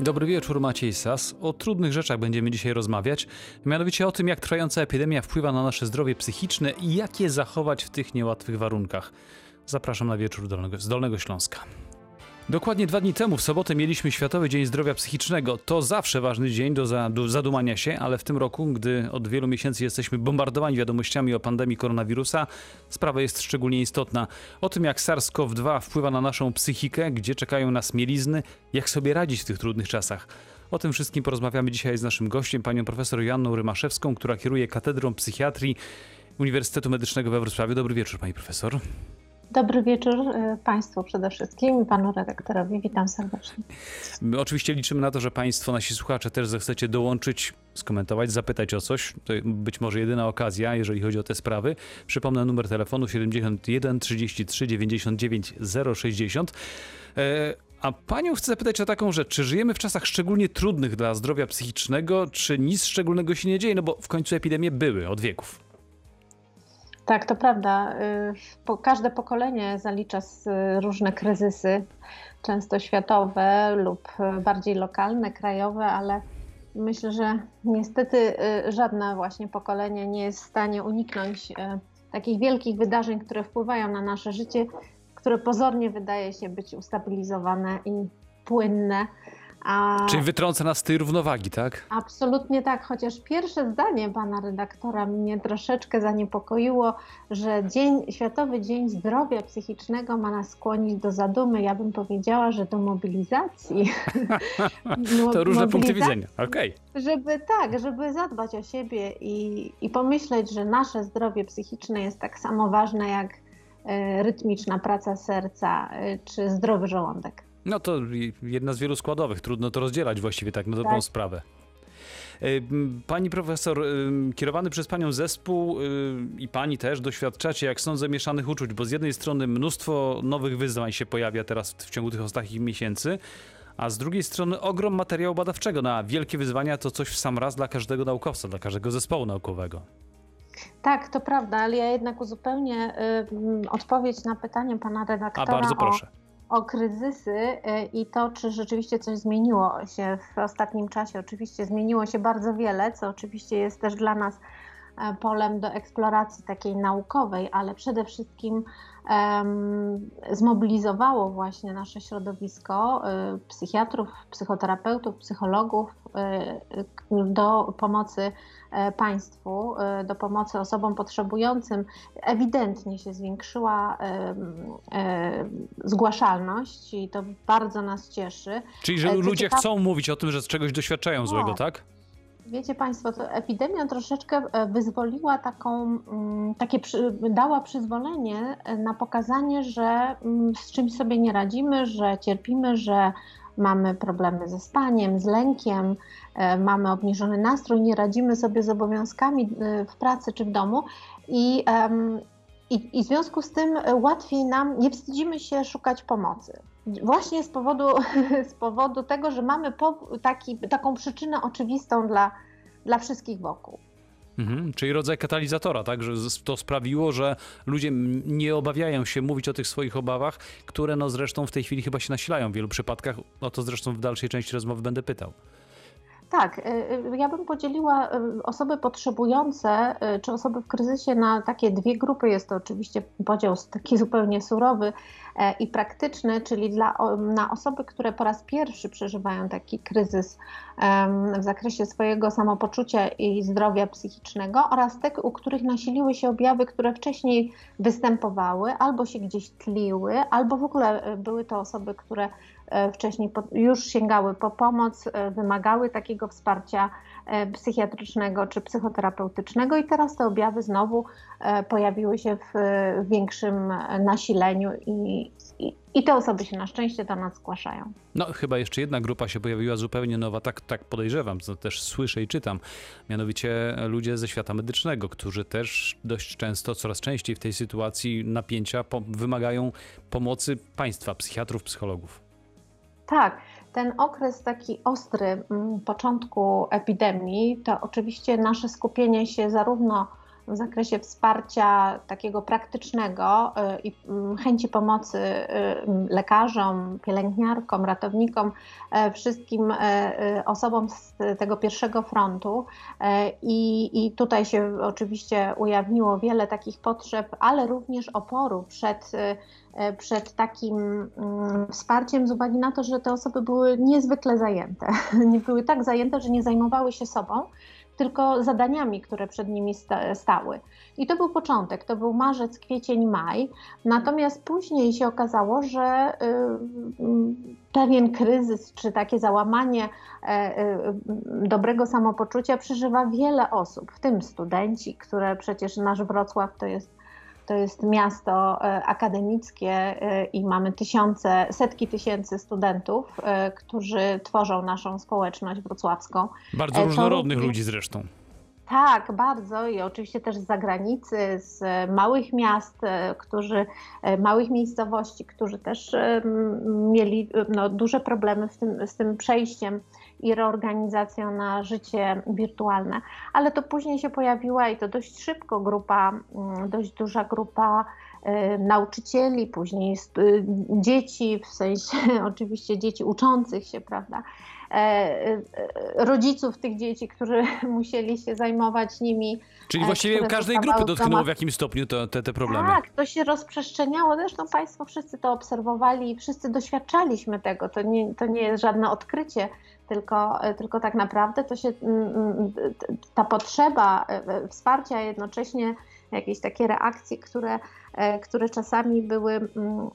Dobry wieczór, Maciej Sas. O trudnych rzeczach będziemy dzisiaj rozmawiać, mianowicie o tym, jak trwająca epidemia wpływa na nasze zdrowie psychiczne i jak je zachować w tych niełatwych warunkach. Zapraszam na wieczór z Dolnego Śląska. Dokładnie dwa dni temu, w sobotę, mieliśmy Światowy Dzień Zdrowia Psychicznego. To zawsze ważny dzień do, za, do zadumania się, ale w tym roku, gdy od wielu miesięcy jesteśmy bombardowani wiadomościami o pandemii koronawirusa, sprawa jest szczególnie istotna. O tym, jak SARS-CoV-2 wpływa na naszą psychikę, gdzie czekają nas mielizny, jak sobie radzić w tych trudnych czasach. O tym wszystkim porozmawiamy dzisiaj z naszym gościem, panią profesor Joanną Rymaszewską, która kieruje Katedrą Psychiatrii Uniwersytetu Medycznego we Wrocławiu. Dobry wieczór, pani profesor. Dobry wieczór y, Państwu przede wszystkim i Panu redaktorowi. Witam serdecznie. My oczywiście liczymy na to, że Państwo, nasi słuchacze też zechcecie dołączyć, skomentować, zapytać o coś. To być może jedyna okazja, jeżeli chodzi o te sprawy. Przypomnę numer telefonu 71 33 99 060. A panią chcę zapytać o taką rzecz. Czy żyjemy w czasach szczególnie trudnych dla zdrowia psychicznego, czy nic szczególnego się nie dzieje? No bo w końcu epidemie były od wieków. Tak, to prawda. Y, każde pokolenie zalicza różne kryzysy, często światowe lub bardziej lokalne, krajowe, ale myślę, że niestety y, żadne właśnie pokolenie nie jest w stanie uniknąć y, takich wielkich wydarzeń, które wpływają na nasze życie, które pozornie wydaje się być ustabilizowane i płynne a... Czyli wytrąca nas z tej równowagi, tak? Absolutnie tak, chociaż pierwsze zdanie pana redaktora mnie troszeczkę zaniepokoiło, że dzień, Światowy Dzień Zdrowia Psychicznego ma nas skłonić do zadumy. Ja bym powiedziała, że do mobilizacji. to różne punkty widzenia, okej. Okay. Żeby tak, żeby zadbać o siebie i, i pomyśleć, że nasze zdrowie psychiczne jest tak samo ważne jak e, rytmiczna praca serca e, czy zdrowy żołądek. No to jedna z wielu składowych, trudno to rozdzielać właściwie tak na dobrą tak. sprawę. E, pani profesor, kierowany przez panią zespół i pani też doświadczacie, jak sądzę, mieszanych uczuć, bo z jednej strony mnóstwo nowych wyzwań się pojawia teraz w ciągu tych ostatnich miesięcy, a z drugiej strony ogrom materiału badawczego na wielkie wyzwania to coś w sam raz dla każdego naukowca, dla każdego zespołu naukowego. Tak, to prawda, ale ja jednak uzupełnię y, odpowiedź na pytanie pana redaktora. A bardzo proszę. O o kryzysy e, i to, czy rzeczywiście coś zmieniło się w ostatnim czasie. Oczywiście zmieniło się bardzo wiele, co oczywiście jest też dla nas polem do eksploracji takiej naukowej, ale przede wszystkim zmobilizowało właśnie nasze środowisko y, psychiatrów, psychoterapeutów, psychologów y, do pomocy E, państwu, e, do pomocy osobom potrzebującym, ewidentnie się zwiększyła e, zgłaszalność i to bardzo nas cieszy. Czyli, że ludzie chcą mówić o tym, że z czegoś doświadczają złego, tak? Wiecie Państwo, to epidemia troszeczkę wyzwoliła taką, mm, takie, dała przyzwolenie na pokazanie, że mm, z czymś sobie nie radzimy, że cierpimy, że mamy problemy ze spaniem, z lękiem, e, mamy obniżony nastrój, nie radzimy sobie z obowiązkami e, w pracy czy w domu i, i, i w związku z tym łatwiej nam, nie wstydzimy się szukać pomocy. Właśnie z powodu, z powodu tego, że mamy taki, taką przyczynę oczywistą dla, dla wszystkich wokół. Mhm, czyli rodzaj katalizatora, tak? Że to sprawiło, że ludzie nie obawiają się mówić o tych swoich obawach, które no zresztą w tej chwili chyba się nasilają w wielu przypadkach. O to zresztą w dalszej części rozmowy będę pytał. Tak, y, y, ja bym podzieliła y, osoby potrzebujące czy osoby w kryzysie na takie dwie grupy. Jest to oczywiście podział taki zupełnie surowy e, i praktyczny, czyli dla, na osoby, które po raz pierwszy przeżywają taki kryzys w zakresie swojego samopoczucia i zdrowia psychicznego oraz te, u których nasiliły się objawy, które wcześniej występowały, albo się gdzieś tliły, albo w ogóle e, były to osoby, które wcześniej już sięgały po pomoc, e, wymagały takiego wsparcia e, psychiatrycznego czy psychoterapeutycznego i teraz te objawy znowu pojawiły się w większym nasileniu i, i, i te osoby się na szczęście do nas zgłaszają. No, chyba jeszcze jedna grupa się pojawiła zupełnie nowa, tak, tak podejrzewam, to też słyszę i czytam. Mianowicie ludzie ze świata medycznego, którzy też dość często, coraz częściej w tej sytuacji napięcia po wymagają pomocy państwa, psychiatrów, psychologów. Tak, ten okres taki ostry, mm, początku epidemii, to oczywiście nasze skupienie się zarówno w zakresie wsparcia takiego praktycznego i mm, chęci pomocy lekarzom, pielęgniarkom, ratownikom, wszystkim osobom z tego pierwszego frontu. I, I tutaj się oczywiście ujawniło wiele takich potrzeb, ale również oporu przed E, przed takim mm, wsparciem z uwagi na to, że te osoby były niezwykle zajęte. Były tak zajęte, że nie zajmowały się sobą, tylko zadaniami, które przed nimi stały. I to był początek, to był marzec, kwiecień, maj. Natomiast później się okazało, że y, pewien kryzys czy takie załamanie e, y, dobrego samopoczucia przeżywa wiele osób, w tym studenci, które przecież nasz Wrocław to jest to jest miasto e, akademickie e, i mamy tysiące, setki tysięcy studentów, e, którzy tworzą naszą społeczność wrocławską. Bardzo różnorodnych ludzi zresztą. Tak, bardzo i oczywiście też z zagranicy, z małych miast, którzy, małych miejscowości, którzy też mieli no, duże problemy z tym, z tym przejściem i reorganizacją na życie wirtualne. Ale to później się pojawiła i to dość szybko grupa, mm, dość duża grupa y, nauczycieli, później y, dzieci, w sensie oczywiście dzieci uczących się, prawda, e, e, rodziców tych dzieci, którzy musieli się zajmować nimi. Czyli e, właściwie każdej grupy dotknęło w jakimś stopniu to, te, te problemy. Tak, to się rozprzestrzeniało. Zresztą Państwo wszyscy to obserwowali i wszyscy doświadczaliśmy tego. To nie, to nie jest żadne odkrycie tylko, e, tylko tak naprawdę to się, mm, mm, ta potrzeba e, e, wsparcia, jednocześnie jakieś takie reakcje, które, które czasami były, mm,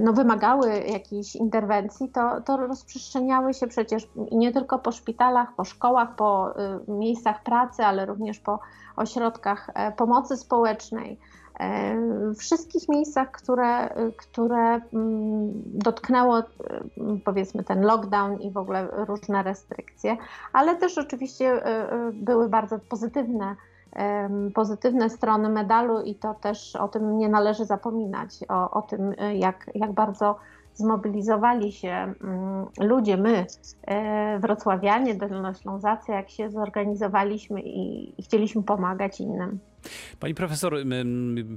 no, wymagały jakiejś interwencji, to, to rozprzestrzeniały się przecież nie tylko po szpitalach, po szkołach, po miejscach pracy, ale również po ośrodkach pomocy społecznej. Wszystkich miejscach, które, które mm, dotknęło mm, powiedzmy ten lockdown i w ogóle różne restrykcje, ale też oczywiście e, e, były bardzo pozytywne pozytywne strony medalu i to też o tym nie należy zapominać, o, o tym jak, jak bardzo zmobilizowali się mm, ludzie, my, wrocławianie, dolnoślązacy, jak się zorganizowaliśmy i, i chcieliśmy pomagać innym. Pani profesor,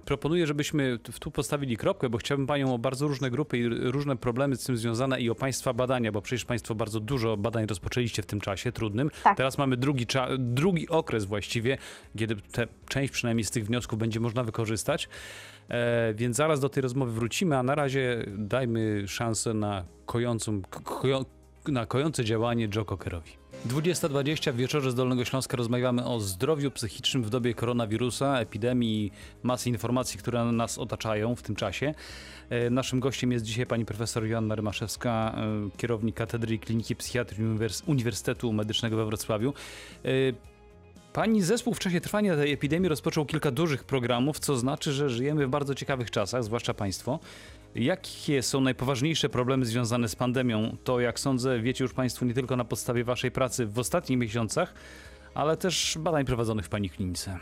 proponuję, żebyśmy tu postawili kropkę, bo chciałbym Panią o bardzo różne grupy i różne problemy z tym związane i o Państwa badania, bo przecież Państwo bardzo dużo badań rozpoczęliście w tym czasie trudnym. Tak. Teraz mamy drugi, drugi okres właściwie, kiedy te, część przynajmniej z tych wniosków będzie można wykorzystać. E, więc zaraz do tej rozmowy wrócimy, a na razie dajmy szansę na, kojącą, ko, na kojące działanie Joe Cockerowi. 20.20 w wieczorze z Dolnego Śląska rozmawiamy o zdrowiu psychicznym w dobie koronawirusa, epidemii, masy informacji, które nas otaczają w tym czasie. E, naszym gościem jest dzisiaj pani profesor Joanna Rymaszewska, e, kierownik Katedry Kliniki Psychiatrii Uniwersytetu Medycznego we Wrocławiu. Pani zespół w czasie trwania tej epidemii rozpoczął kilka dużych programów, co znaczy, że żyjemy w bardzo ciekawych czasach, zwłaszcza państwo. Jakie są najpoważniejsze problemy związane z pandemią? To, jak sądzę, wiecie już Państwo nie tylko na podstawie Waszej pracy w ostatnich miesiącach, ale też badań prowadzonych w Pani klinice.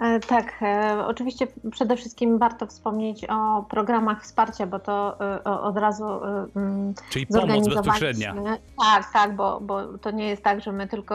E, tak, e, oczywiście przede wszystkim warto wspomnieć o programach wsparcia, bo to e, od razu mm, Czyli pomoc bezpośrednia. Tak, tak, bo, bo to nie jest tak, że my tylko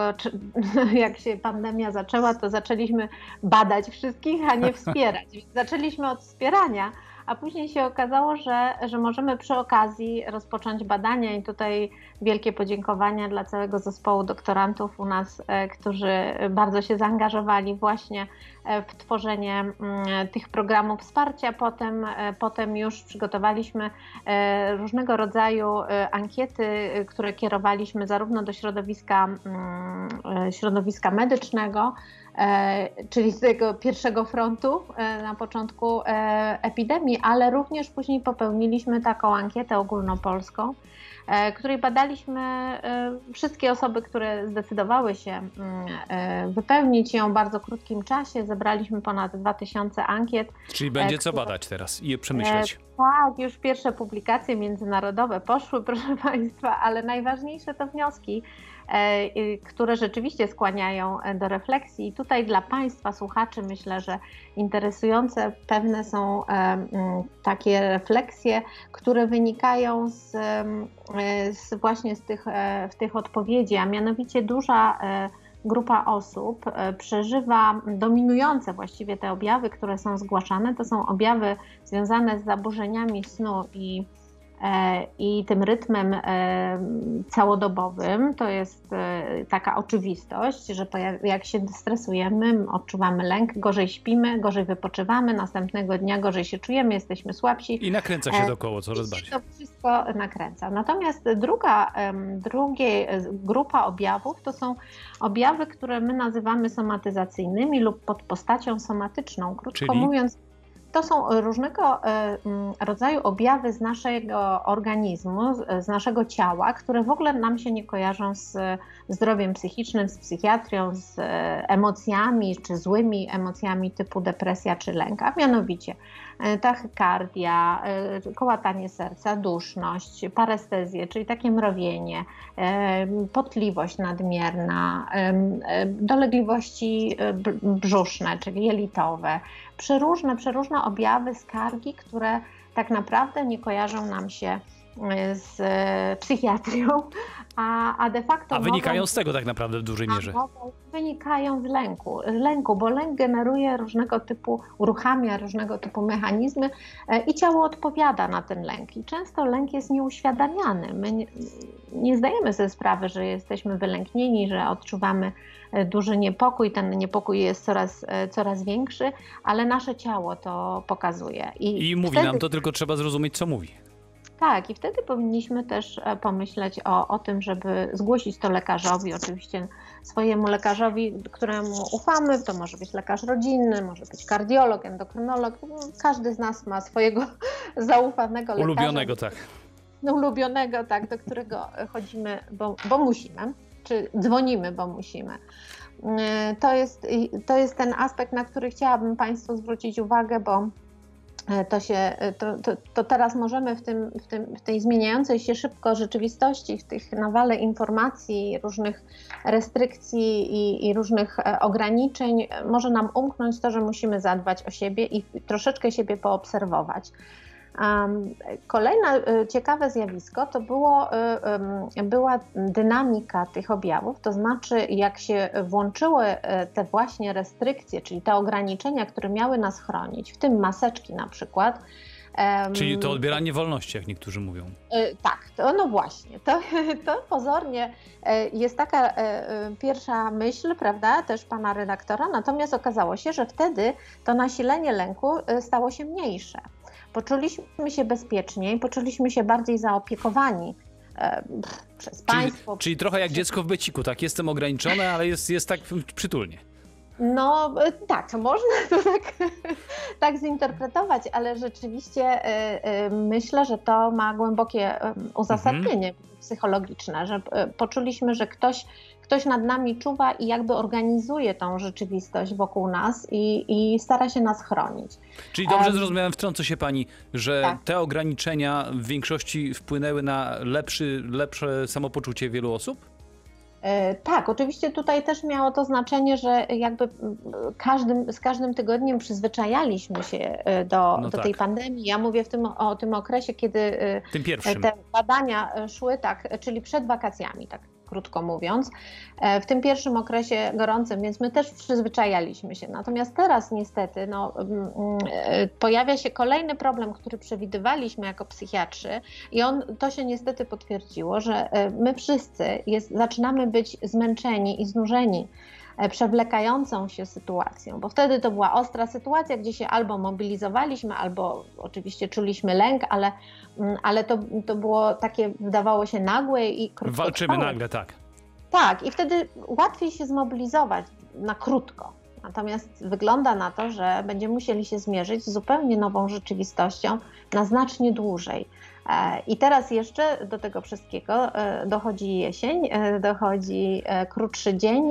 jak się pandemia zaczęła, to zaczęliśmy badać wszystkich, a nie wspierać. Zaczęliśmy od wspierania, a później się okazało, że, że możemy przy okazji rozpocząć badania i tutaj wielkie podziękowania dla całego zespołu doktorantów u nas, e, którzy bardzo się zaangażowali właśnie e, w tworzenie mm, tych programów wsparcia. Potem, e, potem już przygotowaliśmy różnego rodzaju ankiety, które kierowaliśmy zarówno do środowiska, mm, środowiska medycznego, czyli z tego pierwszego frontu e, na początku e, epidemii, ale również później popełniliśmy taką ankietę ogólnopolską, której badaliśmy wszystkie osoby, które zdecydowały się mm, wypełnić ją w bardzo krótkim czasie. Zebraliśmy ponad 2000 ankiet. Czyli będzie które... co badać teraz i przemyśleć. Tak, już pierwsze publikacje międzynarodowe poszły, proszę Państwa, ale najważniejsze to wnioski E, które rzeczywiście skłaniają e, do refleksji. I tutaj dla Państwa, słuchaczy, myślę, że interesujące pewne są e, takie refleksje, które wynikają z, z właśnie z tych, w tych odpowiedzi, a mianowicie duża grupa osób przeżywa dominujące właściwie te objawy, które są zgłaszane. To są objawy związane z zaburzeniami snu i E, i tym rytmem e, całodobowym to jest e, taka oczywistość, że jak się stresujemy, odczuwamy lęk, gorzej śpimy, gorzej wypoczywamy, następnego dnia gorzej się czujemy, jesteśmy słabsi. I nakręca się dookoła coraz bardziej. To wszystko nakręca. Natomiast druga, drugie grupa objawów to są objawy, które my nazywamy somatyzacyjnymi lub pod postacią somatyczną. Krótko Czyli? mówiąc, to są różnego e, mm, rodzaju objawy z naszego organizmu, z naszego ciała, które w ogóle nam się nie kojarzą z zdrowiem psychicznym, z psychiatrią, z e, emocjami czy złymi emocjami typu depresja czy lęk, a mianowicie e, tachykardia, kołatanie serca, duszność, parestezję, czyli takie mrowienie, potliwość nadmierna, dolegliwości brzuszne, czyli jelitowe, przeróżne, przeróżne objawy skargi, które tak naprawdę nie kojarzą nam się z psychiatrią, a, a de facto. A wynikają mogą, z tego tak naprawdę w dużej mierze. Wynikają z lęku, z lęku, bo lęk generuje różnego typu, uruchamia różnego typu mechanizmy e, i ciało odpowiada na ten lęk. I często lęk jest nieuświadamiany. My nie, nie zdajemy sobie sprawy, że jesteśmy wylęknieni, że odczuwamy e, duży niepokój. Ten niepokój jest coraz, e, coraz większy, ale nasze ciało to pokazuje. I, I mówi wtedy... nam to, tylko trzeba zrozumieć, co mówi. Tak, i wtedy powinniśmy też e, pomyśleć o, o tym, żeby zgłosić to lekarzowi, oczywiście swojemu lekarzowi, któremu ufamy. To może być lekarz rodzinny, może być kardiolog, endokrynolog. Każdy z nas ma swojego zaufanego lekarza. Ulubionego, tak. No, ulubionego, tak, do którego chodzimy, bo, bo musimy, czy dzwonimy, bo musimy. E, to jest, to jest ten aspekt, na który chciałabym Państwu zwrócić uwagę, bo to, się, e, to, to, to, teraz możemy w, tym, w, tym, w tej zmieniającej się szybko rzeczywistości, w tych nawale informacji, różnych restrykcji i, i, różnych e, ograniczeń, może nam umknąć to, że musimy zadbać o siebie i troszeczkę siebie poobserwować. Kolejne y, ciekawe zjawisko to było, y, była dynamika tych objawów, to znaczy jak się włączyły y, te właśnie restrykcje, czyli te ograniczenia, które miały nas chronić, w tym maseczki na przykład, Czyli to odbieranie wolności, jak niektórzy mówią. Tak, to, no właśnie. To, to pozornie jest taka pierwsza myśl, prawda, też pana redaktora, natomiast okazało się, że wtedy to nasilenie lęku stało się mniejsze poczuliśmy się bezpieczniej, poczuliśmy się bardziej zaopiekowani e, przez państwo. Czyli trochę jak dziecko w beciku, tak? Jestem ograniczony, ale jest, jest tak przytulnie. No e, tak, można to tak, tak zinterpretować, ale rzeczywiście e, myślę, że to ma głębokie uzasadnienie mhm. psychologiczne, że poczuliśmy, że ktoś ktoś nad nami czuwa i jakby organizuje tą rzeczywistość wokół nas i, i stara się nas chronić. Czyli dobrze um, zrozumiałem, wtrącę się pani, że tak. te ograniczenia w większości wpłynęły na lepszy, lepsze samopoczucie wielu osób? E, tak, oczywiście tutaj też miało to znaczenie, że jakby każdym, z każdym tygodniem przyzwyczajaliśmy się e, do, no do tak. tej pandemii. Ja mówię w tym, o tym okresie, kiedy e, te badania szły tak, czyli przed wakacjami, tak krótko mówiąc, e, w tym pierwszym okresie gorącym, więc my też przyzwyczajaliśmy się. Natomiast teraz niestety no, mm, e, pojawia się kolejny problem, który przewidywaliśmy jako psychiatrzy i on, to się niestety potwierdziło, że e, my wszyscy jest, zaczynamy być zmęczeni i znużeni przewlekającą się sytuacją, bo wtedy to była ostra sytuacja, gdzie się albo mobilizowaliśmy, albo oczywiście czuliśmy lęk, ale Mm, ale to, to było takie, wydawało się nagłe i krótko. Walczymy nagle, tak. Tak, i wtedy łatwiej się zmobilizować na krótko. Natomiast wygląda na to, że będziemy musieli się zmierzyć z zupełnie nową rzeczywistością na znacznie dłużej. E, I teraz jeszcze do tego wszystkiego e, dochodzi jesień, e, dochodzi krótszy dzień,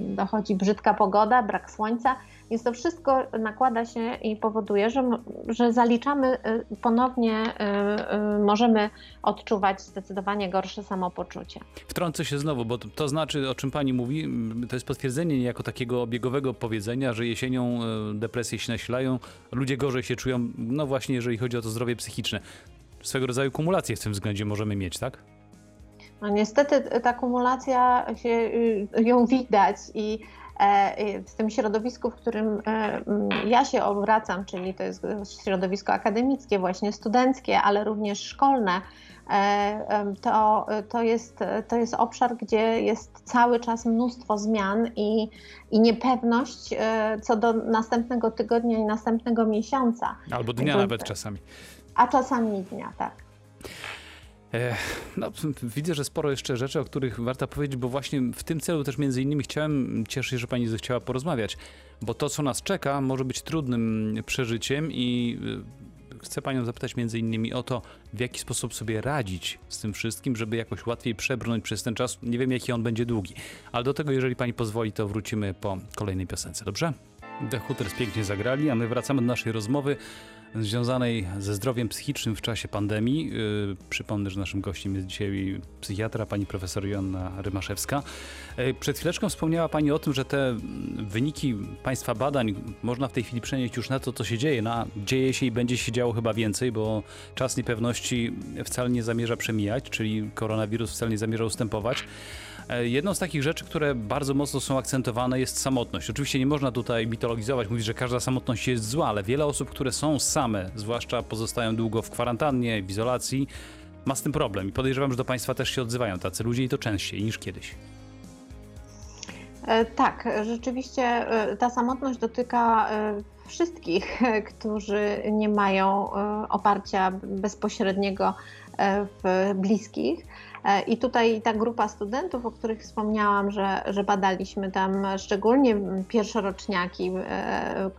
dochodzi brzydka pogoda, brak słońca więc to wszystko nakłada się i powoduje, że, że zaliczamy ponownie, możemy odczuwać zdecydowanie gorsze samopoczucie. Wtrącę się znowu, bo to, to znaczy, o czym pani mówi, to jest potwierdzenie niejako takiego obiegowego powiedzenia, że jesienią depresje się nasilają, ludzie gorzej się czują, no właśnie jeżeli chodzi o to zdrowie psychiczne. Swego rodzaju kumulację w tym względzie możemy mieć, tak? No niestety ta kumulacja się, y, ją widać i e, w tym środowisku, w którym e, ja się obracam, czyli to jest środowisko akademickie, właśnie studenckie, ale również szkolne, e, to, to, jest, to jest obszar, gdzie jest cały czas mnóstwo zmian i, i niepewność co do następnego tygodnia i następnego miesiąca. Albo dnia nawet czasami. A czasami dnia, tak. No, widzę, że sporo jeszcze rzeczy, o których warto powiedzieć, bo właśnie w tym celu też między innymi chciałem, cieszę się, że pani zechciała porozmawiać, bo to, co nas czeka, może być trudnym przeżyciem i y, chcę panią zapytać między innymi o to, w jaki sposób sobie radzić z tym wszystkim, żeby jakoś łatwiej przebrnąć przez ten czas. Nie wiem, jaki on będzie długi, ale do tego, jeżeli pani pozwoli, to wrócimy po kolejnej piosence, dobrze? The Hooters pięknie zagrali, a my wracamy do naszej rozmowy związanej ze zdrowiem psychicznym w czasie pandemii. Yy, przypomnę, że naszym gościem jest dzisiaj psychiatra, pani profesor Joanna Rymaszewska. Yy, przed chwileczką wspomniała pani o tym, że te wyniki państwa badań można w tej chwili przenieść już na to, co się dzieje. No, dzieje się i będzie się działo chyba więcej, bo czas niepewności wcale nie zamierza przemijać, czyli koronawirus wcale nie zamierza ustępować. E, jedną z takich rzeczy, które bardzo mocno są akcentowane jest samotność. Oczywiście nie można tutaj mitologizować, mówić, że każda samotność jest zła, ale wiele osób, które są same, zwłaszcza pozostają długo w kwarantannie, w izolacji, ma z tym problem. I podejrzewam, że do Państwa też się odzywają tacy ludzie i to częściej niż kiedyś. E, tak, rzeczywiście e, ta samotność dotyka wszystkich, którzy nie mają oparcia bezpośredniego w bliskich. E, I tutaj ta grupa studentów, o których wspomniałam, że, że badaliśmy tam szczególnie pierwszoroczniaki, e,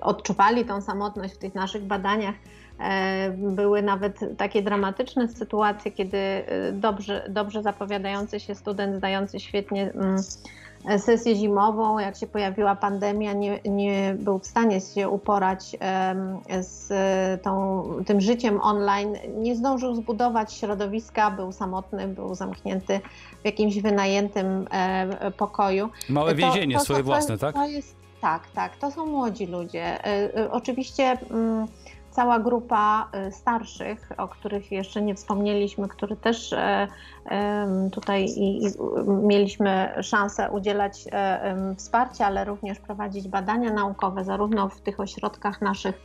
odczuwali tą samotność w tych naszych badaniach. E, były nawet takie dramatyczne sytuacje, kiedy dobrze, dobrze zapowiadający się student, zdający świetnie mm, sesję zimową, jak się pojawiła pandemia, nie, nie był w stanie się uporać z tą, tym życiem online, nie zdążył zbudować środowiska, był samotny, był zamknięty w jakimś wynajętym e, pokoju. Małe więzienie to, to, swoje to, własne, tak? Jest, tak, tak, to są młodzi ludzie. E, e, oczywiście mm, cała grupa y, starszych, o których jeszcze nie wspomnieliśmy, który też e, tutaj mieliśmy szansę udzielać e, wsparcia, ale również prowadzić badania naukowe, zarówno w tych ośrodkach naszych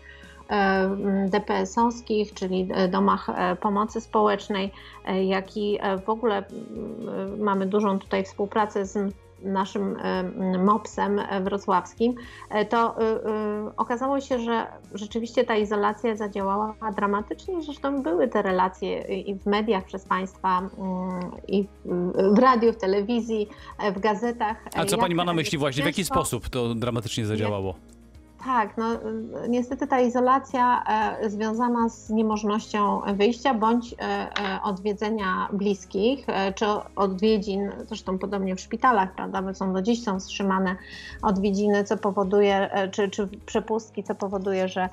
e, DPS-owskich, czyli domach pomocy społecznej, jak i w ogóle mamy dużą tutaj współpracę z naszym MOPS-em wrocławskim, e, to e, e, okazało się, że rzeczywiście ta izolacja zadziałała dramatycznie. Zresztą były te relacje i w mediach przez Państwa, i w radiu, w telewizji, w gazetach. A co Pani ma na myśli właśnie? W jaki sposób to dramatycznie zadziałało? Tak, no niestety ta izolacja e, związana z niemożnością wyjścia bądź e, e, odwiedzenia bliskich, czy odwiedzin, zresztą podobnie w szpitalach, prawda, bo są do dziś są wstrzymane odwiedziny, co powoduje, czy, czy przepustki, co powoduje, że,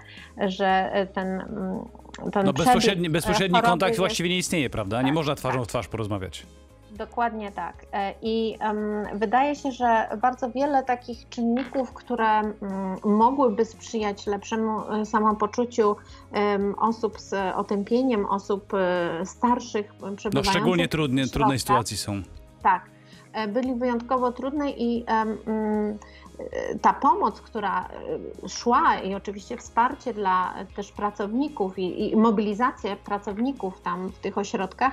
że ten mm, ten no bezpośredni, bezpośredni kontakt jest... właściwie nie istnieje, prawda? Tak, nie można twarzą tak. w twarz porozmawiać. Dokładnie tak. E, I um, wydaje się, że bardzo wiele takich czynników, które um, mogłyby sprzyjać lepszemu e, samopoczuciu um, osób z otępieniem, osób e, starszych, przebywających No szczególnie trudnie, trudnej sytuacji są. Tak, byli wyjątkowo trudne i mm, ta pomoc, która szła i oczywiście wsparcie dla też pracowników i, i mobilizacja pracowników tam w tych ośrodkach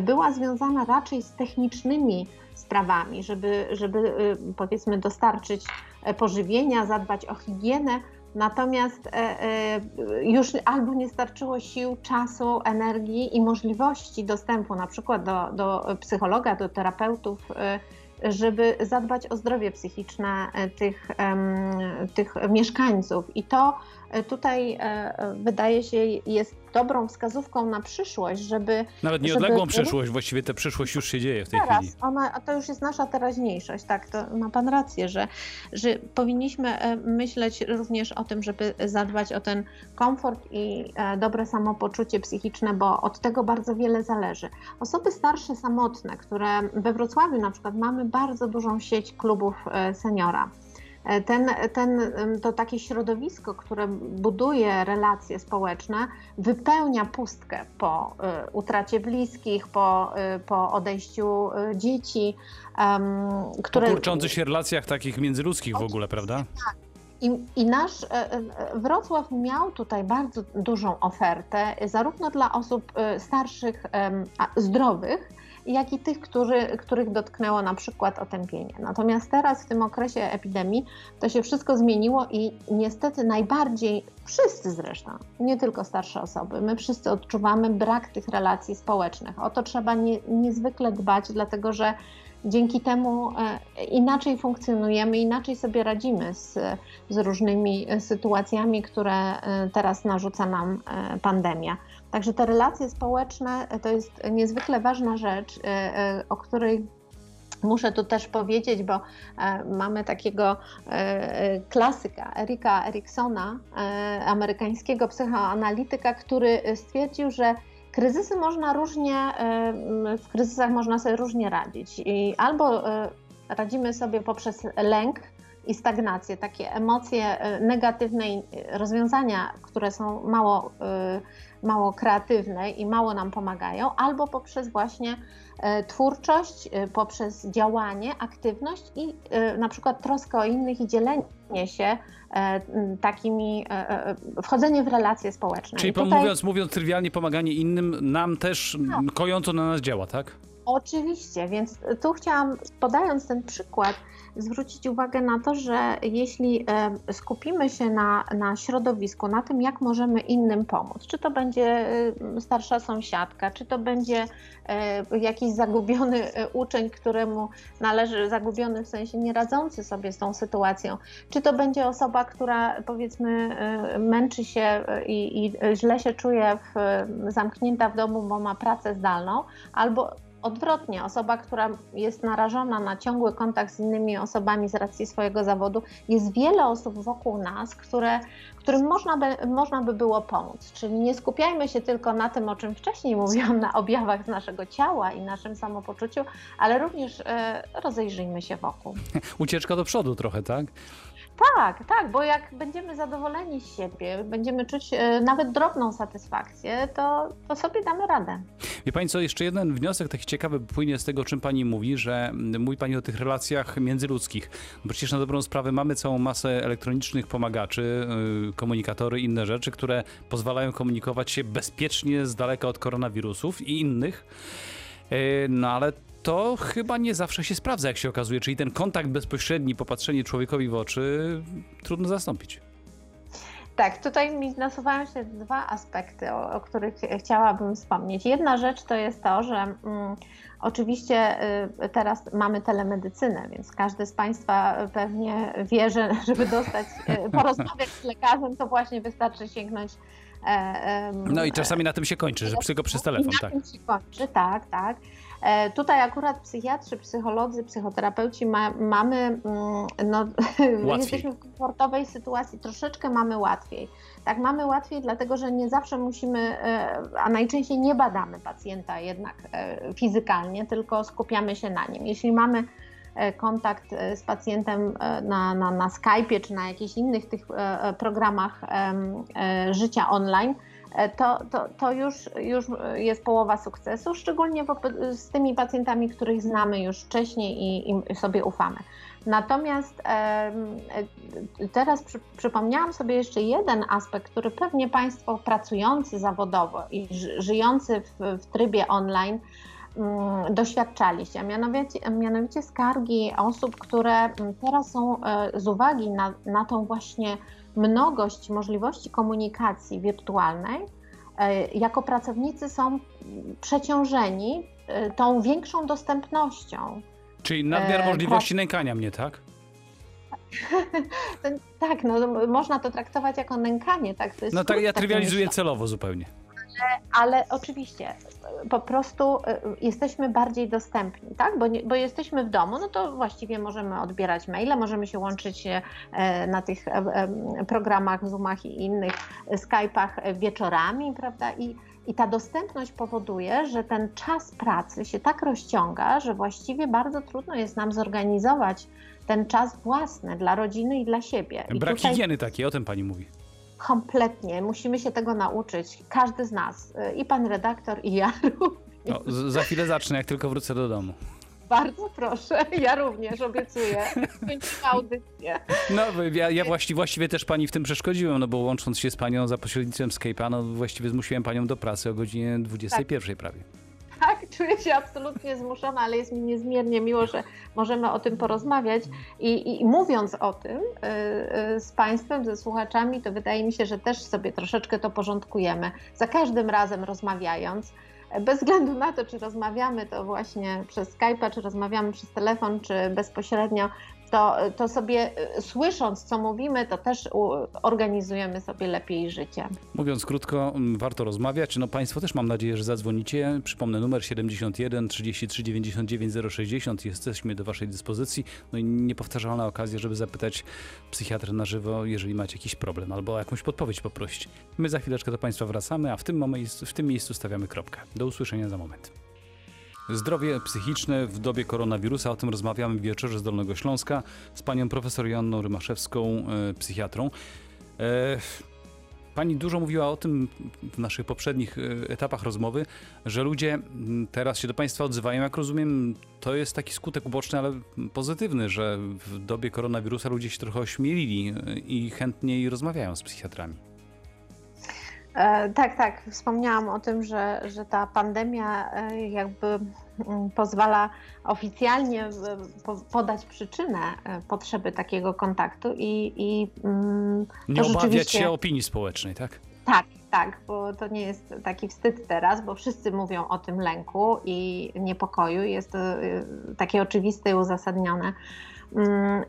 była związana raczej z technicznymi sprawami, żeby, żeby y, powiedzmy dostarczyć e, pożywienia, zadbać o higienę, Natomiast e, e, już albo nie starczyło sił, czasu, energii i możliwości dostępu na przykład do, do psychologa, do terapeutów, żeby zadbać o zdrowie psychiczne tych, tych mieszkańców. I to tutaj wydaje się jest dobrą wskazówką na przyszłość, żeby... Nawet nieodległą żeby... przyszłość, właściwie ta przyszłość już się dzieje w tej Teraz, chwili. Ona, to już jest nasza teraźniejszość, tak, to ma Pan rację, że, że powinniśmy e, myśleć również o tym, żeby zadbać o ten komfort i e, dobre samopoczucie psychiczne, bo od tego bardzo wiele zależy. Osoby starsze, samotne, które we Wrocławiu na przykład mamy bardzo dużą sieć klubów e, seniora, E, ten, ten, to takie środowisko, które buduje relacje społeczne, wypełnia pustkę po e, utracie bliskich, po, e, po odejściu dzieci. Które... Po kurczących się relacjach takich międzyludzkich w ogóle, prawda? Tak. I, I, nasz Wrocław miał tutaj bardzo dużą ofertę, zarówno dla osób starszych, zdrowych, jak i tych, którzy, których dotknęło na przykład otępienie. Natomiast teraz w tym okresie epidemii to się wszystko zmieniło i niestety najbardziej wszyscy zresztą, nie tylko starsze osoby, my wszyscy odczuwamy brak tych relacji społecznych. O to trzeba nie, niezwykle dbać, dlatego że dzięki temu e, inaczej funkcjonujemy, inaczej sobie radzimy z, z różnymi sytuacjami, które e, teraz narzuca nam e, pandemia. Także te relacje społeczne to jest niezwykle ważna rzecz, o której Muszę tu też powiedzieć, bo mamy takiego klasyka, Erika Eriksona, amerykańskiego psychoanalityka, który stwierdził, że Kryzysy można różnie, w kryzysach można sobie różnie radzić. I albo e, radzimy sobie poprzez lęk i stagnację, takie emocje e, negatywne i rozwiązania, które są mało, e, mało kreatywne i mało nam pomagają, albo poprzez właśnie twórczość, poprzez działanie, aktywność i na przykład troskę o innych i dzielenie się E, takimi, e, e, wchodzenie w relacje społeczne. Czyli tutaj... mówiąc, mówiąc trywialnie, pomaganie innym nam też no. kojąco na nas działa, tak? Oczywiście, więc tu chciałam, podając ten przykład, zwrócić uwagę na to, że jeśli skupimy się na, na środowisku, na tym, jak możemy innym pomóc, czy to będzie starsza sąsiadka, czy to będzie jakiś zagubiony e, uczeń, któremu należy, zagubiony w sensie nie radzący sobie z tą sytuacją, czy to będzie osoba, która powiedzmy e, męczy się e, i, i źle się czuje w, zamknięta w domu, bo ma pracę zdalną, albo Odwrotnie, osoba, która jest narażona na ciągły kontakt z innymi osobami z racji swojego zawodu, jest wiele osób wokół nas, które, którym można by, można by było pomóc. Czyli nie skupiajmy się tylko na tym, o czym wcześniej mówiłam, na objawach naszego ciała i naszym samopoczuciu, ale również e, rozejrzyjmy się wokół. Ucieczka do przodu trochę, tak? Tak, tak, bo jak będziemy zadowoleni z siebie, będziemy czuć e, nawet drobną satysfakcję, to, to sobie damy radę. Wie Pani co, jeszcze jeden wniosek taki ciekawy płynie z tego, o czym Pani mówi, że mówi Pani o tych relacjach międzyludzkich. Bo przecież na dobrą sprawę mamy całą masę elektronicznych pomagaczy, y, komunikatory, inne rzeczy, które pozwalają komunikować się bezpiecznie z daleka od koronawirusów i innych. E, no ale to chyba nie zawsze się sprawdza, jak się okazuje. Czyli ten kontakt bezpośredni, popatrzenie człowiekowi w oczy, trudno zastąpić. Tak, tutaj mi nasuwają się dwa aspekty, o, o, których chciałabym wspomnieć. Jedna rzecz to jest to, że mm, oczywiście y, teraz mamy telemedycynę, więc każdy z Państwa pewnie wie, że żeby dostać, y, porozmawiać z lekarzem, to właśnie wystarczy sięgnąć. E, no i czasami na tym się kończy, że tylko przez telefon, tak. Na tym się kończy, tak, tak. E, tutaj akurat psychiatrzy, psycholodzy, psychoterapeuci ma, mamy, mm, no, jesteśmy w komfortowej sytuacji, troszeczkę mamy łatwiej. Tak, mamy łatwiej, dlatego że nie zawsze musimy, e, a najczęściej nie badamy pacjenta jednak e, fizykalnie, tylko skupiamy się na nim. Jeśli mamy kontakt z pacjentem na, na, na Skype'ie czy na jakichś innych tych programach życia online, to, to, to już, już jest połowa sukcesu, szczególnie z tymi pacjentami, których znamy już wcześniej i, i sobie ufamy. Natomiast e, teraz przy, przypomniałam sobie jeszcze jeden aspekt, który pewnie Państwo pracujący zawodowo i żyjący w, w trybie online mm, doświadczaliście, a mianowicie, mianowicie skargi osób, które teraz są e, z uwagi na, na tą właśnie mnogość możliwości komunikacji wirtualnej, e, jako pracownicy są przeciążeni e, tą większą dostępnością. Czyli nadmiar e, możliwości nękania mnie, tak? tak, no, można to traktować jako nękanie, tak? no tak, ja trywializuję celowo zupełnie. Ale oczywiście po prostu jesteśmy bardziej dostępni, tak? Bo, nie, bo jesteśmy w domu, no to właściwie możemy odbierać maile, możemy się łączyć na tych programach, Zoomach i innych Skype'ach wieczorami, prawda? I i ta dostępność powoduje, że ten czas pracy się tak rozciąga, że właściwie bardzo trudno jest nam zorganizować ten czas własny dla rodziny i dla siebie. I Brak tutaj... higieny takiej, o tym pani mówi. Kompletnie, musimy się tego nauczyć. Każdy z nas, i pan redaktor, i ja również. No, za chwilę zacznę, jak tylko wrócę do domu. Bardzo proszę, ja również obiecuję. Kończymy audycję. No, ja, ja właściwie, właściwie też pani w tym przeszkodziłem, no bo łącząc się z panią za pośrednictwem Skype'a, no właściwie zmusiłem panią do pracy o godzinie 21 tak. prawie. Tak, czuję się absolutnie zmuszona, ale jest mi niezmiernie miło, że możemy o tym porozmawiać. I, i mówiąc o tym yy, z Państwem, ze słuchaczami, to wydaje mi się, że też sobie troszeczkę to porządkujemy. Za każdym razem rozmawiając, bez względu na to, czy rozmawiamy to właśnie przez Skype'a, czy rozmawiamy przez telefon, czy bezpośrednio, to, to sobie y, słysząc, co mówimy, to też organizujemy sobie lepiej życie. Mówiąc krótko, warto rozmawiać. No Państwo też mam nadzieję, że zadzwonicie. Przypomnę numer 71 33 99 060. Jesteśmy do Waszej dyspozycji. No i niepowtarzalna okazja, żeby zapytać psychiatrę na żywo, jeżeli macie jakiś problem albo jakąś podpowiedź poprosić. My za chwileczkę do Państwa wracamy, a w tym, momencie, w tym miejscu stawiamy kropkę. Do usłyszenia za moment. Zdrowie psychiczne w dobie koronawirusa. O tym rozmawiamy w wieczorze z Dolnego Śląska z panią profesor Joanną Rymaszewską, e, psychiatrą. E, pani dużo mówiła o tym w naszych poprzednich e, etapach rozmowy, że ludzie teraz się do Państwa odzywają. Jak rozumiem, to jest taki skutek uboczny, ale pozytywny, że w dobie koronawirusa ludzie się trochę ośmielili i chętniej rozmawiają z psychiatrami. E, tak, tak. Wspomniałam o tym, że, że ta pandemia e, jakby mm, pozwala oficjalnie podać przyczynę e, potrzeby takiego kontaktu i, i mm, Nie obawiać rzeczywiście... się opinii społecznej, tak? Tak, tak, bo to nie jest taki wstyd teraz, bo wszyscy mówią o tym lęku i niepokoju. Jest to takie oczywiste i uzasadnione. Mm,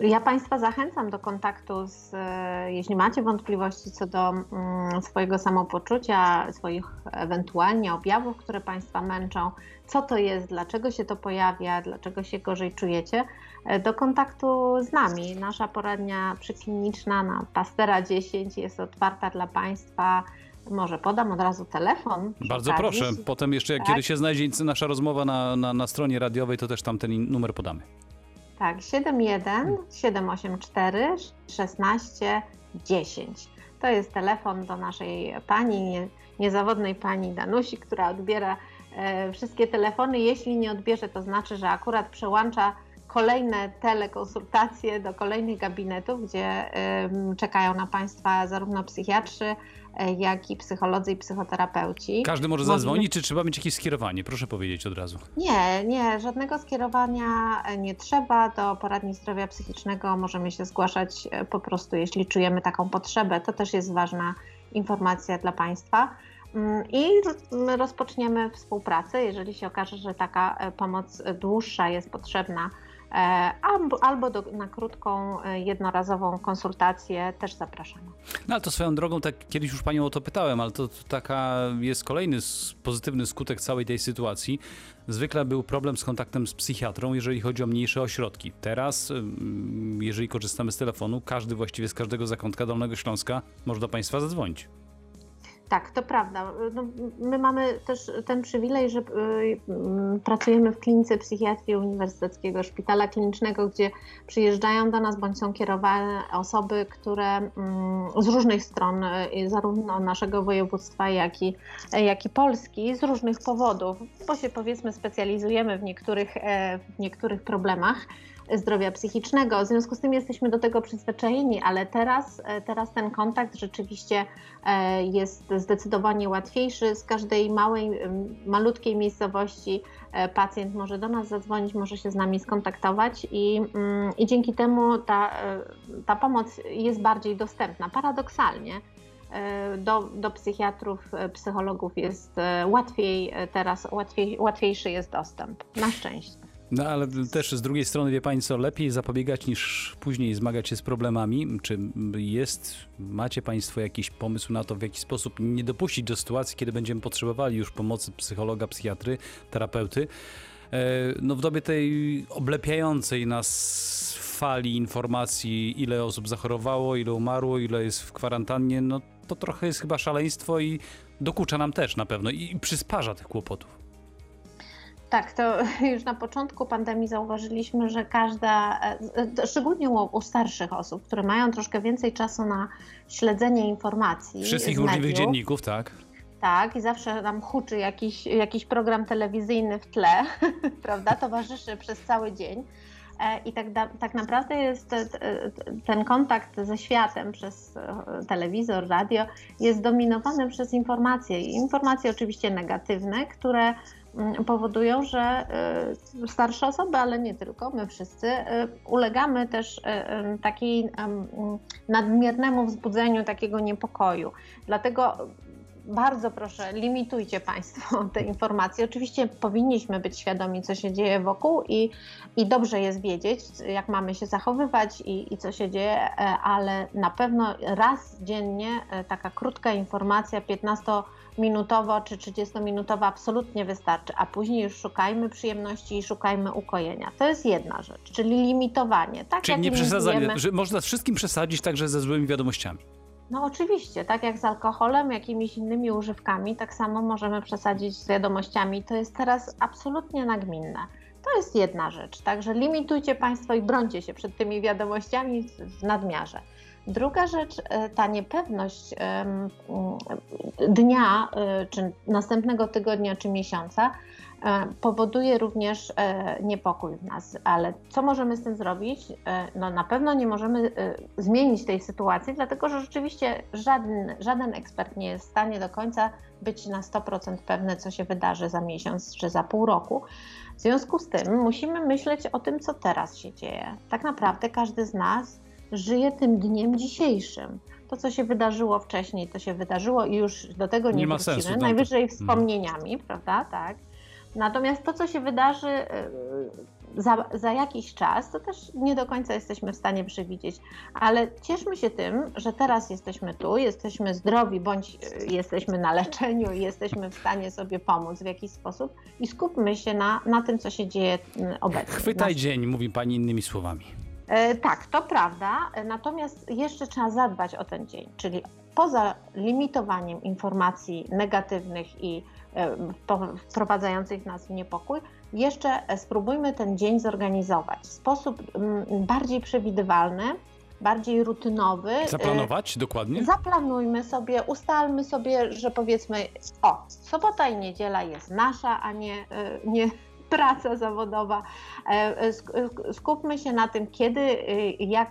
e, ja Państwa zachęcam do kontaktu z, e, jeśli macie wątpliwości co do mm, swojego samopoczucia, swoich ewentualnie objawów, które Państwa męczą, co to jest, dlaczego się to pojawia, dlaczego się gorzej czujecie, e, do kontaktu z nami. Nasza poradnia przykliniczna na Pastera 10 jest otwarta dla Państwa. Może podam od razu telefon. Bardzo proszę. Potem jeszcze tak. kiedyś się znajdzie nasza rozmowa na, na, na stronie radiowej, to też tam ten numer podamy. Tak, 71 784 16 10. To jest telefon do naszej pani, niezawodnej pani Danusi, która odbiera e, wszystkie telefony. Jeśli nie odbierze, to znaczy, że akurat przełącza kolejne telekonsultacje do kolejnych gabinetów, gdzie czekają na Państwa zarówno psychiatrzy, jak i psycholodzy i psychoterapeuci. Każdy może zadzwonić, czy trzeba mieć jakieś skierowanie? Proszę powiedzieć od razu. Nie, nie, żadnego skierowania nie trzeba. Do poradni zdrowia psychicznego możemy się zgłaszać e, po prostu, jeśli czujemy taką potrzebę. To też jest ważna informacja dla Państwa. Mm, I rozpoczniemy współpracę, jeżeli się okaże, że taka e, pomoc dłuższa jest potrzebna E, albo do, na krótką, e, jednorazową konsultację też zapraszamy. No to swoją drogą, tak kiedyś już Panią o to pytałem, ale to, to taka jest kolejny pozytywny skutek całej tej sytuacji. Zwykle był problem z kontaktem z psychiatrą, jeżeli chodzi o mniejsze ośrodki. Teraz, jeżeli korzystamy z telefonu, każdy właściwie z każdego zakątka Dolnego Śląska może do Państwa zadzwonić. Tak, to prawda. No, my mamy też ten przywilej, że y, y, pracujemy w klinice psychiatrii Uniwersyteckiego Szpitala Klinicznego, gdzie przyjeżdżają do nas bądź są kierowane osoby, które mm, z różnych stron, y, zarówno naszego województwa, jak i, jak i Polski, z różnych powodów, bo się powiedzmy specjalizujemy w niektórych, e, w niektórych problemach zdrowia psychicznego. W związku z tym jesteśmy do tego przyzwyczajeni, ale teraz, e, teraz ten kontakt rzeczywiście e, jest zdecydowanie łatwiejszy. Z każdej małej, malutkiej miejscowości e, pacjent może do nas zadzwonić, może się z nami skontaktować i, mm, i dzięki temu ta, ta pomoc jest bardziej dostępna. Paradoksalnie do, do psychiatrów, psychologów jest łatwiej teraz, łatwiej, łatwiejszy jest dostęp. Na szczęście. No ale też z drugiej strony wie pani co, lepiej zapobiegać niż później zmagać się z problemami. Czy jest, macie państwo jakiś pomysł na to, w jaki sposób nie dopuścić do sytuacji, kiedy będziemy potrzebowali już pomocy psychologa, psychiatry, terapeuty? E, no w dobie tej oblepiającej nas fali informacji, ile osób zachorowało, ile umarło, ile jest w kwarantannie, no to trochę jest chyba szaleństwo i dokucza nam też na pewno i przysparza tych kłopotów. Tak, to już na początku pandemii zauważyliśmy, że każda, e, szczególnie u, starszych osób, które mają troszkę więcej czasu na śledzenie informacji. Wszystkich możliwych dzienników, tak. Tak, i zawsze nam huczy jakiś, jakiś program telewizyjny w tle, prawda, towarzyszy przez cały dzień. E, I tak, tak naprawdę jest ten kontakt ze światem przez e, telewizor, radio jest dominowany przez informacje. Informacje oczywiście negatywne, które powodują, że e, starsze osoby, ale nie tylko, my wszyscy ulegamy też takiej nadmiernemu wzbudzeniu takiego niepokoju. Dlatego bardzo proszę, limitujcie Państwo te informacje. Oczywiście powinniśmy być świadomi, co się dzieje wokół i, i dobrze jest wiedzieć, jak mamy się zachowywać i, i co się dzieje, e, ale na pewno raz dziennie e, taka krótka informacja, 15-minutowa czy 30-minutowa absolutnie wystarczy, a później już szukajmy przyjemności i szukajmy ukojenia. To jest jedna rzecz, czyli limitowanie. Tak czyli nie przesadzanie, że można z wszystkim przesadzić także ze złymi wiadomościami. No oczywiście, tak jak z alkoholem, jakimiś innymi używkami, tak samo możemy przesadzić z wiadomościami. To jest teraz absolutnie nagminne. To jest jedna rzecz, także limitujcie Państwo i brońcie się przed tymi wiadomościami w nadmiarze. Druga rzecz, e, ta niepewność dnia, e, czy następnego tygodnia, czy miesiąca, powoduje również e, niepokój w nas. Ale co możemy z tym zrobić? E, no na pewno nie możemy zmienić tej sytuacji, dlatego że rzeczywiście żaden, żaden ekspert nie jest w stanie do końca być na 100% pewny, co się wydarzy za miesiąc czy za pół roku. W związku z tym musimy myśleć o tym, co teraz się dzieje. Tak naprawdę każdy z nas żyje tym dniem dzisiejszym. To, co się wydarzyło wcześniej, to się wydarzyło i już do tego nie, nie wrócimy. Sensu, Najwyżej mhm. wspomnieniami, prawda? Tak. Natomiast to, co się wydarzy y, za, za, jakiś czas, to też nie do końca jesteśmy w stanie przewidzieć. Ale cieszmy się tym, że teraz jesteśmy tu, jesteśmy zdrowi, bądź y, jesteśmy na leczeniu i jesteśmy w stanie sobie pomóc w jakiś sposób i skupmy się na, na tym, co się dzieje obecnie. Chwytaj dzień, mówi Pani innymi słowami. E, tak, to prawda. Natomiast jeszcze trzeba zadbać o ten dzień, czyli poza limitowaniem informacji negatywnych i E, wprowadzających nas w niepokój, jeszcze spróbujmy ten dzień zorganizować w sposób mm, bardziej przewidywalny, bardziej rutynowy. Zaplanować dokładnie? Zaplanujmy sobie, ustalmy sobie, że powiedzmy, o, sobota i niedziela jest nasza, a nie, e, nie praca zawodowa. E, skupmy się na tym, kiedy, jak,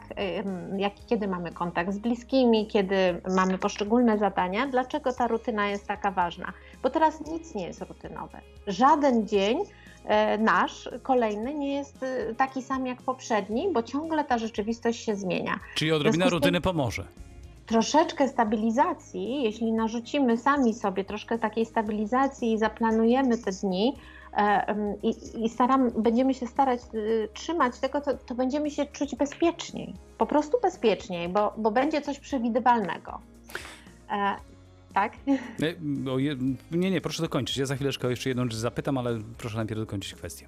jak, kiedy mamy kontakt z bliskimi, kiedy mamy poszczególne zadania, dlaczego ta rutyna jest taka ważna. Bo teraz nic nie jest rutynowe. Żaden dzień e, nasz, kolejny, nie jest e, taki sam jak poprzedni, bo ciągle ta rzeczywistość się zmienia. Czyli odrobina rutyny pomoże troszeczkę stabilizacji, jeśli narzucimy sami sobie troszkę takiej stabilizacji i zaplanujemy te dni, E, i, i staram, będziemy się starać trzymać tego, to, to, będziemy się czuć bezpieczniej. Po prostu bezpieczniej, bo, bo będzie coś przewidywalnego. E, tak? Nie, nie, proszę dokończyć. Ja za chwileczkę jeszcze jedną rzecz zapytam, ale proszę najpierw dokończyć kwestię.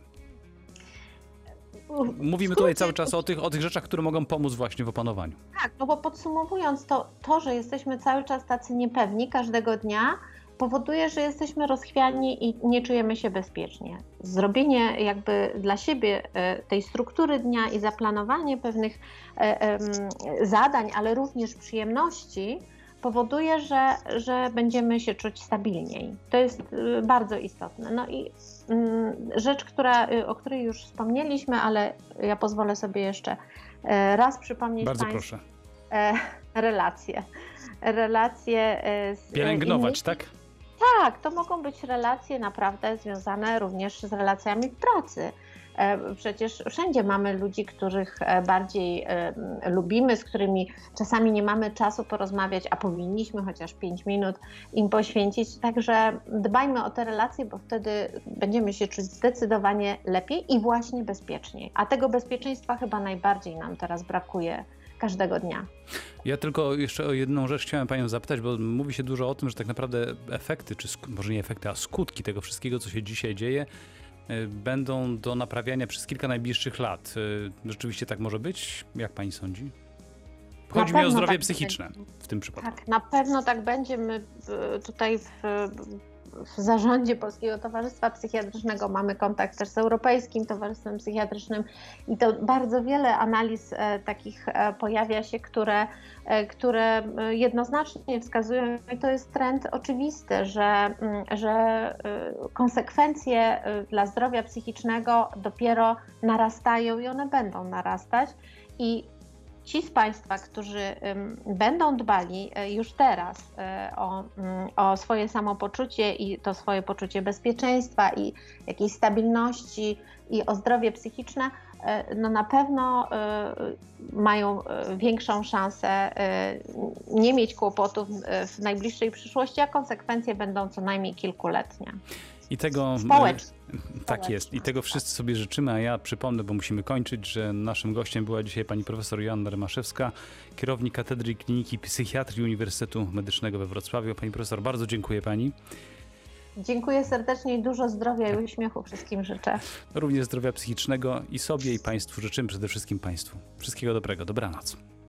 Mówimy tutaj cały czas o tych, o tych rzeczach, które mogą pomóc właśnie w opanowaniu. Tak, no bo podsumowując to, to, że jesteśmy cały czas tacy niepewni każdego dnia, powoduje, że jesteśmy rozchwiani i nie czujemy się bezpiecznie. Zrobienie jakby dla siebie e, tej struktury dnia i zaplanowanie pewnych e, zadań, ale również przyjemności powoduje, że, że będziemy się czuć stabilniej. To jest e, bardzo istotne. No i mm, rzecz, która, o której już wspomnieliśmy, ale ja pozwolę sobie jeszcze raz przypomnieć Bardzo Państwu. proszę. Relacje. Relacje z Pielęgnować, innymi. tak? Tak, to mogą być relacje naprawdę związane również z relacjami w pracy. E, przecież wszędzie mamy ludzi, których e, bardziej e, lubimy, z którymi czasami nie mamy czasu porozmawiać, a powinniśmy chociaż 5 minut im poświęcić. Także dbajmy o te relacje, bo wtedy będziemy się czuć zdecydowanie lepiej i właśnie bezpieczniej. A tego bezpieczeństwa chyba najbardziej nam teraz brakuje każdego dnia. Ja tylko jeszcze o jedną rzecz chciałem Panią zapytać, bo mówi się dużo o tym, że tak naprawdę efekty, czy może nie efekty, a skutki tego wszystkiego, co się dzisiaj dzieje, będą do naprawiania przez kilka najbliższych lat. Y, rzeczywiście tak może być? Jak Pani sądzi? Chodzi mi o zdrowie tak psychiczne będzie. w tym przypadku. Tak, na pewno tak będzie. My y, tutaj w w zarządzie Polskiego Towarzystwa Psychiatrycznego mamy kontakt też z Europejskim Towarzystwem Psychiatrycznym i to bardzo wiele analiz e, takich e, pojawia się, które, e, które jednoznacznie wskazują, i to jest trend oczywisty, że, mm, że konsekwencje dla zdrowia psychicznego dopiero narastają i one będą narastać. I ci z Państwa, którzy będą dbali e, już teraz e, o, mm, o swoje samopoczucie i to swoje poczucie bezpieczeństwa i jakiejś stabilności i o zdrowie psychiczne, e, no na pewno mają większą szansę nie mieć kłopotów w najbliższej przyszłości, a konsekwencje będą co najmniej kilkuletnie. I tego. Społecznie. Tak jest. I tego wszyscy sobie życzymy, a ja przypomnę, bo musimy kończyć, że naszym gościem była dzisiaj pani profesor Joanna Rymaszewska, kierownik Katedry Kliniki Psychiatrii Uniwersytetu Medycznego we Wrocławiu. Pani profesor, bardzo dziękuję pani. Dziękuję serdecznie i dużo zdrowia i uśmiechu wszystkim życzę. Również zdrowia psychicznego i sobie i Państwu życzymy, przede wszystkim Państwu. Wszystkiego dobrego. Dobranoc.